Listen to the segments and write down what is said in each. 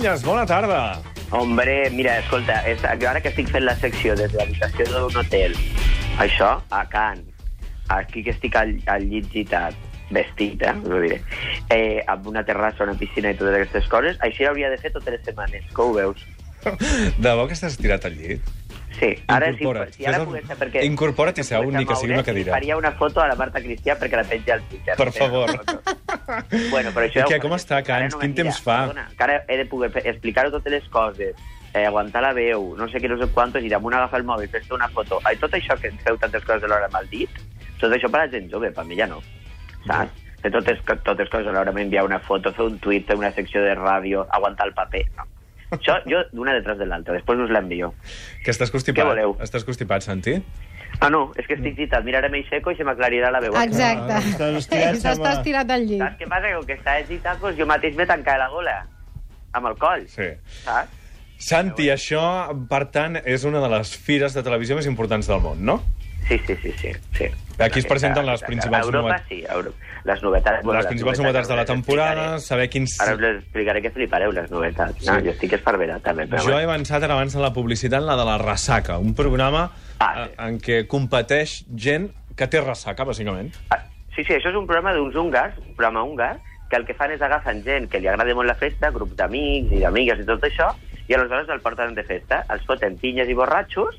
Casellas, bona tarda. Hombre, mira, escolta, és, ara que estic fent la secció des de l'habitació d'un hotel, això, a Can, aquí que estic al, al llit gitat, vestit, eh, ho diré, eh, amb una terrassa, una piscina i totes aquestes coses, això hauria de fer totes les setmanes, que ho veus? De debò que estàs tirat al llit? Sí, ara si, Incorpora't. si ara pogués ser perquè... Incorpora't i seu, ni que sigui una cadira. Faria una foto a la Marta Cristià perquè la penja al Twitter. Per favor. Bueno, però això... I què, ho com està, Cans? no Quin mira, temps fa? Perdona, que ara he de poder fer- explicar-ho totes les coses, eh, aguantar la veu, no sé què, no sé quantos, i damunt agafar el mòbil, fer-te una foto. Ai, tot això que feu tantes coses alhora amb el dit, tot això per la gent jove, per mi ja no. Saps? Fer totes, totes coses alhora, m'enviar una foto, fer un tuit, fer una secció de ràdio, aguantar el paper, no. Això, jo, d'una detrás de l'altra, després us l'envio. Que estàs constipat. Què voleu? Estàs constipat, Santi? Ah, no, és que estic citat. Miraré i seco i se m'aclarirà la veu. Exacte. Ah, estàs estirat, Estàs estirat al llit. Saps què passa? Que com que està citat, doncs jo mateix m'he tancat la gola. Amb el coll, Sí. saps? Santi, això, per tant, és una de les fires de televisió més importants del món, no? Sí, sí, sí, sí. sí. Aquí es presenten les principals Europa, novetats. sí. Europa. Les novetats... bueno, Les principals novetats de la les temporada, saber quins... Ara us les explicaré que flipareu, les novetats. No, Sí. jo estic esparverat, també. Però Jo he avançat ara abans de la publicitat la de la ressaca, un programa Ah, eh, sí. en què competeix gent que té ressaca, bàsicament. Ah, Sí, sí, això és un programa d'uns húngars, un programa húngar, que el que fan és agafen gent que li agrada molt la festa, grups d'amics i d'amigues i tot això, i aleshores el porten de festa, els foten pinyes i borratxos,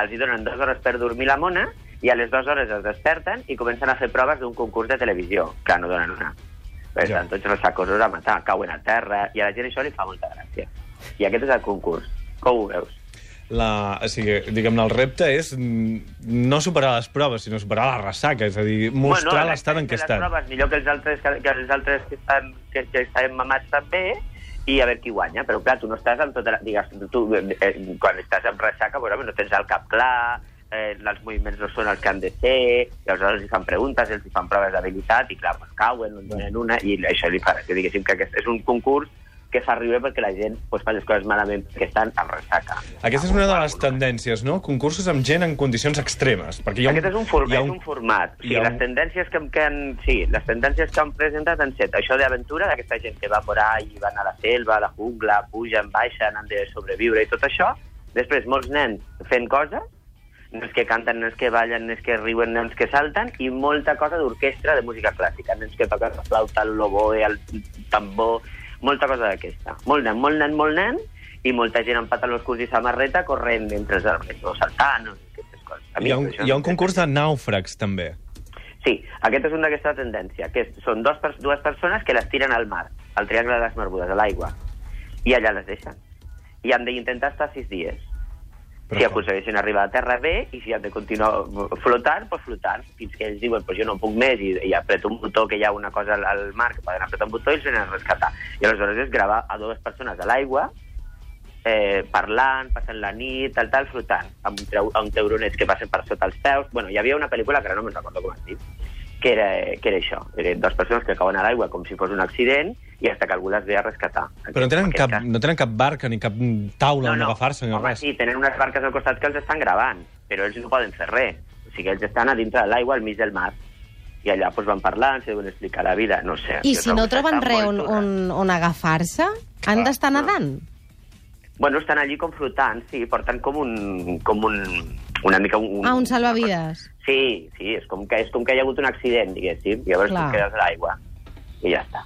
els hi donen dues hores per dormir la mona, i a les dues hores es desperten i comencen a fer proves d'un concurs de televisió, que no donen una. Per Ja. tant, tots els sacosos a matar, cauen a terra, i a la gent això li fa molta gràcia. I aquest és el concurs. Com ho veus? La, o sigui, diguem-ne, el repte és no superar les proves, sinó superar la ressaca, és a dir, mostrar Bueno, l'estat en què les estan. proves millor que els altres que, que els altres que estan, que, que estan mamats també i a veure qui guanya. Però clar, tu no estàs amb tota la... Digues, tu, eh, quan estàs amb ressaca, home, no tens el cap clar, eh, els moviments no són els que han de ser, i aleshores els fan preguntes, els fan proves d'habilitat, i clar, pues, cauen, en donen una, i això li fa... Que diguéssim que aquest és un concurs que fa riure perquè la gent pues, fa les coses malament perquè estan amb ressaca. Aquesta és una de les tendències, no? Concursos amb gent en condicions extremes. Perquè hi ha Aquest és un, for hi ha és un format. O hi sigui, ha les tendències que, que han, sí, les tendències que han presentat han set això d'aventura, d'aquesta gent que va por ahí, van a la selva, a la jungla, pugen, baixen, han de sobreviure i tot això. Després, molts nens fent coses, nens que canten, nens que ballen, nens que riuen, nens que salten, i molta cosa d'orquestra de música clàssica. Nens que toquen la flauta, el loboe, el tambor, molta cosa d'aquesta. Molt nen, molt nen, molt nen, i molta gent amb pantalons curts i samarreta corrent entre els arbres, o saltant, o aquestes coses. A mi Hi ha un, hi ha un concurs de nàufrags, també. Sí, aquest és un d'aquesta tendència, que són dos, dues persones que les tiren al mar, al Triangle de les Barbudes, a l'aigua, i allà les deixen. I han d'intentar estar sis dies. Si aconsegueixen arribar a terra bé, i si han de continuar flotant, doncs flotant, fins que ells diuen, pues jo no puc més, i, i apreto un botó, que hi ha una cosa al, al mar, que poden apretar un botó i els venen a rescatar. I aleshores és gravar a dues persones a l'aigua, eh, parlant, passant la nit, tal, tal, flotant, amb un, teuronets que passen per sota els peus. Bueno, hi havia una pel·lícula que ara no me'n recordo com es diu, que era, que era això. Eren dues persones que cauen a l'aigua com si fos un accident i hasta que algú les ve a rescatar. Però no tenen, cap, cas- no tenen cap barca ni cap taula on agafar-se ni Home, res. sí, tenen unes barques al costat que els estan gravant, però ells no poden fer res. O sigui, ells estan a dintre de l'aigua, al mig del mar. I allà pues, van parlant, se deuen explicar la vida, no sé. I si no troben res on, on, on agafar-se, han Clar, d'estar no. nedant. Bueno, estan allí com flotant, sí, porten com un... Com un una mica un... Ah, un salvavides. Sí, sí, és com que, és com que hi ha hagut un accident, diguéssim, i llavors Clar. tu quedes a l'aigua. I ja està.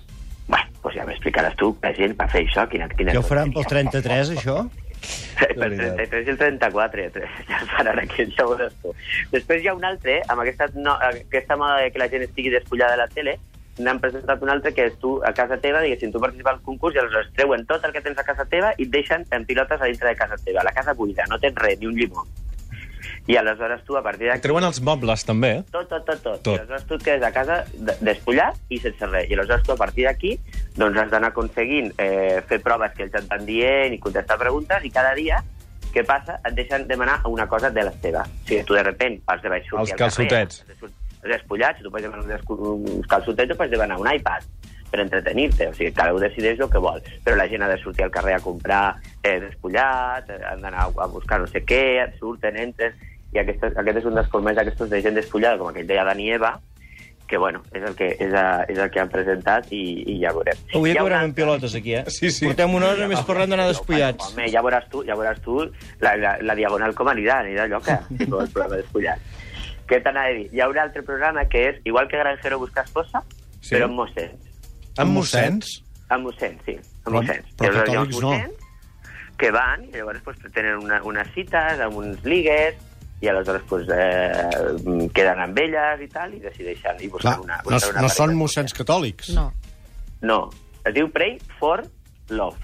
Bueno, doncs ja m'explicaràs tu, la gent, per fer això, quina... quina Ja ho faran pel 33, això? Per veritat. 33 i el 34, ja faran aquí, ja ho veuràs tu. Després hi ha un altre, amb aquesta, no, aquesta moda de que la gent estigui despullada de la tele, n'han presentat un altre que és tu a casa teva, diguéssim, tu participes al concurs i aleshores treuen tot el que tens a casa teva i et deixen en pilotes a dintre de casa teva. La casa buida, no tens res, ni un llimó. I aleshores tu, a partir d'aquí... Treuen els mobles, també. eh? Tot, tot, tot, tot. Tot. I aleshores tu et quedes a casa de- despullat i sense res. I aleshores tu, a partir d'aquí, doncs has d'anar aconseguint eh, fer proves que ells et van dient i contestar preguntes i cada dia què passa? Et deixen demanar una cosa de les teves. O sigui, tu de repent vas de baix sortir Els calçotets. has de sort- has despullat, si tu pots demanar uns calçotets o pots demanar un iPad per entretenir-te, o sigui, cada un decideix el que vol, però la gent ha de sortir al carrer a comprar eh, despullat, han d'anar a buscar no sé què, surten, entres, i aquest, aquest és un dels formats d'aquestos de gent despullada, com aquell deia Dani Eva, que bueno, és el que, és, a, és el que han presentat i, i ja veurem. Avui Hi ha acabarem una en pilotes, aquí, eh? Sí, sí. Portem una hora només parlant d'anar despullats. Home, ja veuràs tu, ja veuràs tu la, la, la diagonal com anirà, anirà allò que el programa despullat. Què t'anava a dir? Hi ha un altre programa que és, igual que Granjero busca esposa, Sí. però amb mossens. Amb mossens? Amb mossens, sí, amb Però- mossens. però ha catòlics no. Que van i llavors pues, tenen una, unes cites amb uns ligues i aleshores pues, eh, queden amb elles i tal i decideixen i Clar, una, no, una no són mossens catòlics. No. No, es diu Pray for Love.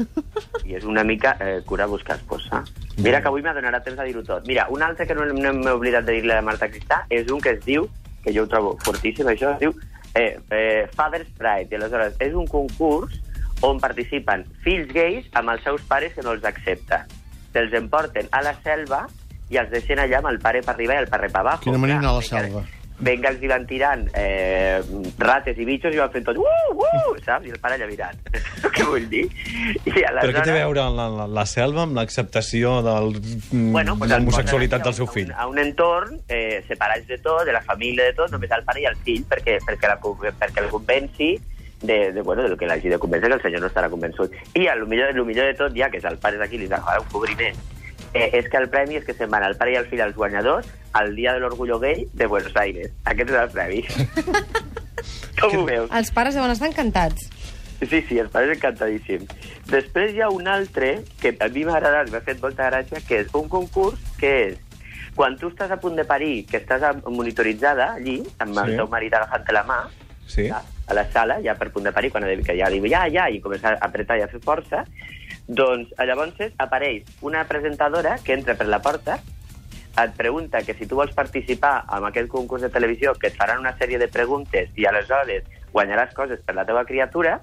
I és una mica eh, cura buscar esposa. Mira que avui m'adonarà temps a dir-ho tot. Mira, un altre que no, no m'he oblidat de dir-li a Marta Cristà és un que es diu, que jo ho trobo fortíssim, això, es diu eh, eh, Father's Pride. I aleshores és un concurs on participen fills gais amb els seus pares que no els accepten. Se'ls emporten a la selva i els deixen allà amb el pare per arriba i el pare per abajo. Quina manera anar a la venga, selva. Venga, els hi van tirant eh, rates i bitxos i van fent tot, uh, uh, saps? I el pare allà mirant. Què vull dir? I Però què té a veure la, la, la selva amb l'acceptació del, bueno, pues de l'homosexualitat del seu fill? A un, a un entorn eh, separats de tot, de la família, de tot, només el pare i el fill, perquè, perquè, la, perquè el convenci de, de, bueno, del que l'hagi de convèncer, que el senyor no estarà convençut. I el millor, el millor de tot, ja que és el pare d'aquí, li agrada un cobriment, eh, és que el premi és que se'n van el pare i el fill als guanyadors al dia de l'orgullo gay de Buenos Aires. Aquest és el premi. Com ho veus? Els pares deuen estar encantats. Sí, sí, els pares encantadíssims. Després hi ha un altre que a mi m'ha agradat, m'ha fet molta gràcia, que és un concurs que és quan tu estàs a punt de parir, que estàs monitoritzada allí, amb el Sí. teu marit agafant la mà, Sí? ja, a la sala, ja per punt de parir, quan que ja diu ja, ja, i comença a apretar i a fer força, doncs llavors apareix una presentadora que entra per la porta, et pregunta que si tu vols participar en aquest concurs de televisió, que et faran una sèrie de preguntes i aleshores guanyaràs coses per la teva criatura,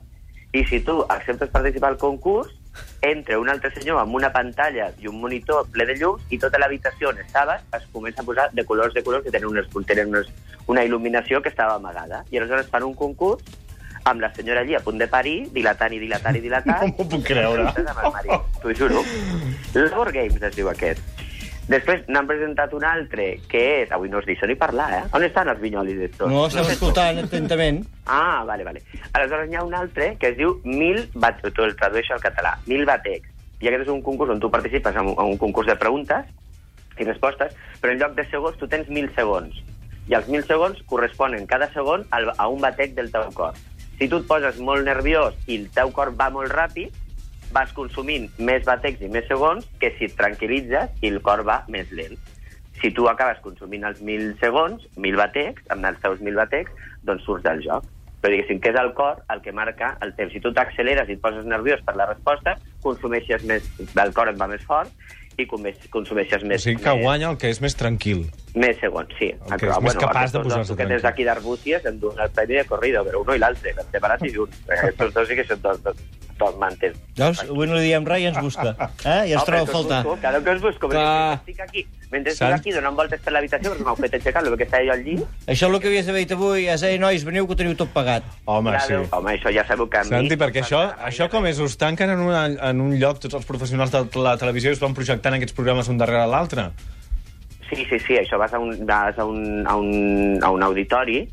i si tu acceptes participar al concurs, entra un altre senyor amb una pantalla i un monitor ple de llums i tota l'habitació on estaves es comença a posar de colors de colors que tenen, unes, tenen unes, una il·luminació que estava amagada. I aleshores fan un concurs amb la senyora allí a punt de parir, dilatant i dilatant i dilatant. No m'ho puc creure. T'ho juro. Labor Games es diu aquest. Després n'han presentat un altre, que és... Avui no us deixo ni parlar, eh? On estan els vinyolis d'estos? No, estem tu. escoltant atentament. Ah, vale, vale. Aleshores n'hi ha un altre que es diu Mil bat... Tu el tradueixo al català. Mil batecs. I aquest és un concurs on tu participes en un, en un concurs de preguntes i respostes, però en lloc de segons tu tens mil segons. I els mil segons corresponen cada segon a un batec del teu cor. Si tu et poses molt nerviós i el teu cor va molt ràpid, vas consumint més batecs i més segons que si et tranquil·litzes i el cor va més lent. Si tu acabes consumint els mil segons, mil batecs, amb els teus mil batecs, doncs surts del joc. Però diguéssim que és el cor el que marca el temps. Si tu t'acceleres i et poses nerviós per la resposta, consumeixes més, el cor et va més fort i consumeixes O més, sigui que més, guanya el que és més tranquil. més segons, sí. El que és més capaç de aquests dos posar-se tranquil. d'aquí d'Arbúcies em donen el premi de corrido, però uno i l'altre, separats i junts. Aquests dos sí que són dos, dos, dos mantes. Veus? Avui no li diem res i ens busca. Eh? I ens troba a faltar. Busco, claro que us busco, perquè Clar. estic aquí, mentre estic aquí donant voltes per l'habitació, perquè m'heu fet aixecar el que estava jo al llit, Això és el que havies d'haver dit avui. És, ei, nois, veniu que ho teniu tot pagat. Home, sí. veu- home, això ja sabeu que a mi... Santi, perquè això, això com és? Us tanquen en, una, en un lloc tots els professionals de la televisió i us van projectant aquests programes un darrere l'altre? Sí, sí, sí, això vas a un, vas a un, a un, a un auditori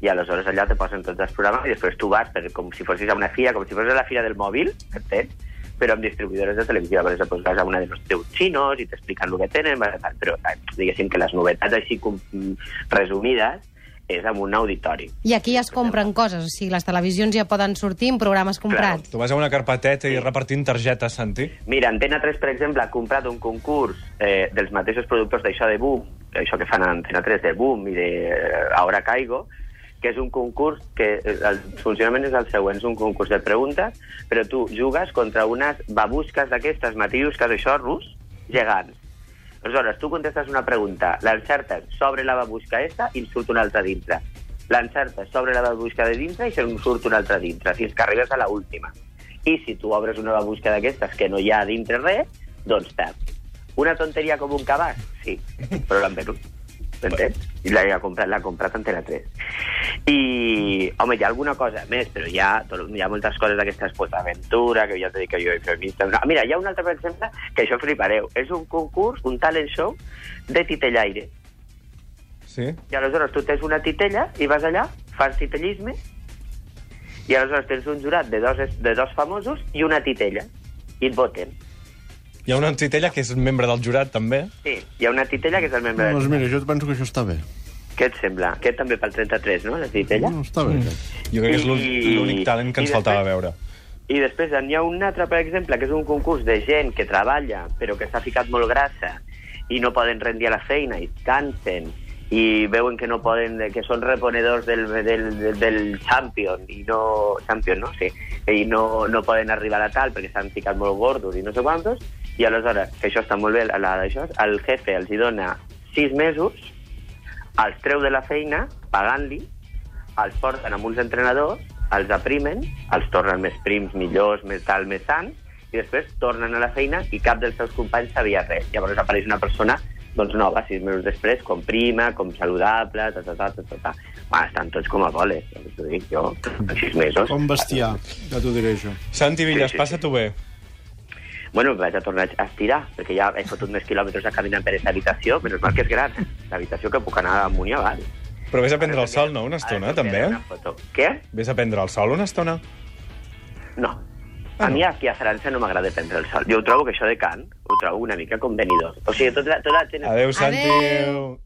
i aleshores allà te posen tots els programes i després tu vas per, com si fossis a una fira, com si fos a la fira del mòbil, entens? però amb distribuïdores de televisió. Per exemple, vas a una de los teus xinos i t'expliquen el que tenen, però eh, diguéssim que les novetats així com, mm, resumides és en un auditori. I aquí ja es compren coses, o sigui, les televisions ja poden sortir en programes comprats. Tu vas a una carpeteta i repartint targetes, Santi? Mira, Antena 3, per exemple, ha comprat un concurs eh, dels mateixos productors d'això de Boom, això que fan a Antena 3 de Boom i de eh, Ahora Caigo, que és un concurs que eh, el funcionament és el següent, és un concurs de preguntes, però tu jugues contra unes babusques d'aquestes matiusques, això, rus, gegants. Aleshores, tu contestes una pregunta, l'encertes sobre la babusca esta i en surt una altra dintre. L'encertes sobre la babusca de dintre i se'n surt una altra dintre, fins que arribes a la última. I si tu obres una babusca d'aquestes que no hi ha dintre res, doncs perds. Una tonteria com un cabàs? Sí, però l'han venut. M'entens? I l'ha comprat, comprat Antena 3. I, home, hi ha alguna cosa més, però hi ha, tot- hi ha moltes coses d'aquestes, pues, aventura, que ja t'he dit que jo he feminista... No, mira, hi ha un altre, per exemple, que això flipareu. És un concurs, un talent show de titellaire. Sí. I aleshores tu tens una titella i vas allà, fas titellisme, i aleshores tens un jurat de dos, de dos famosos i una titella. I et voten. Hi ha una titella que és membre del jurat, també. Sí, hi ha una titella que és el membre Doncs del... mira, jo penso que això està bé. Què et sembla? Aquest també pel 33, no, la titella? No, està bé. aquest. Jo crec que és l'únic talent que ens faltava després- veure. I després n'hi ha un altre, per exemple, que és un concurs de gent que treballa però que s'ha ficat molt grassa i no poden rendir a la feina i cansen i veuen que no poden, que són reponedors del, del, del, del Champion i no... Champion, no? Sí. I no, no poden arribar a tal perquè s'han ficat molt gordos i no sé quantos i aleshores, que això està molt bé, la, això, el jefe els hi dona sis mesos, els treu de la feina pagant-li els porten amb uns entrenadors, els aprimen, els tornen més prims, millors, més tal, més sants, i després tornen a la feina i cap dels seus companys sabia res. Llavors apareix una persona doncs nova, sis mesos després, com prima, com saludable, ta, ta, ta, ta, ta, ta. Va, estan tots com a boles, ja us ho dic jo, en sis mesos. Com bestiar, ja t'ho diré jo. Santi Villas, Sí, sí, sí. passa-t'ho bé. Bueno, vaig a tornar a estirar, perquè ja he fotut més quilòmetres a caminar per aquesta habitació, però és mal que és gran. L'habitació que puc anar amunt i avall. Però vés a prendre el sol, no? Una estona, també? Què? Vés a prendre el sol una estona? No. Ah, A no. mi aquí a França no m'agrada prendre el sol. Jo ho trobo que això de Can, ho trobo una mica com venidor. O sigui, tota, tota la gent... Adéu, Santi. Adéu.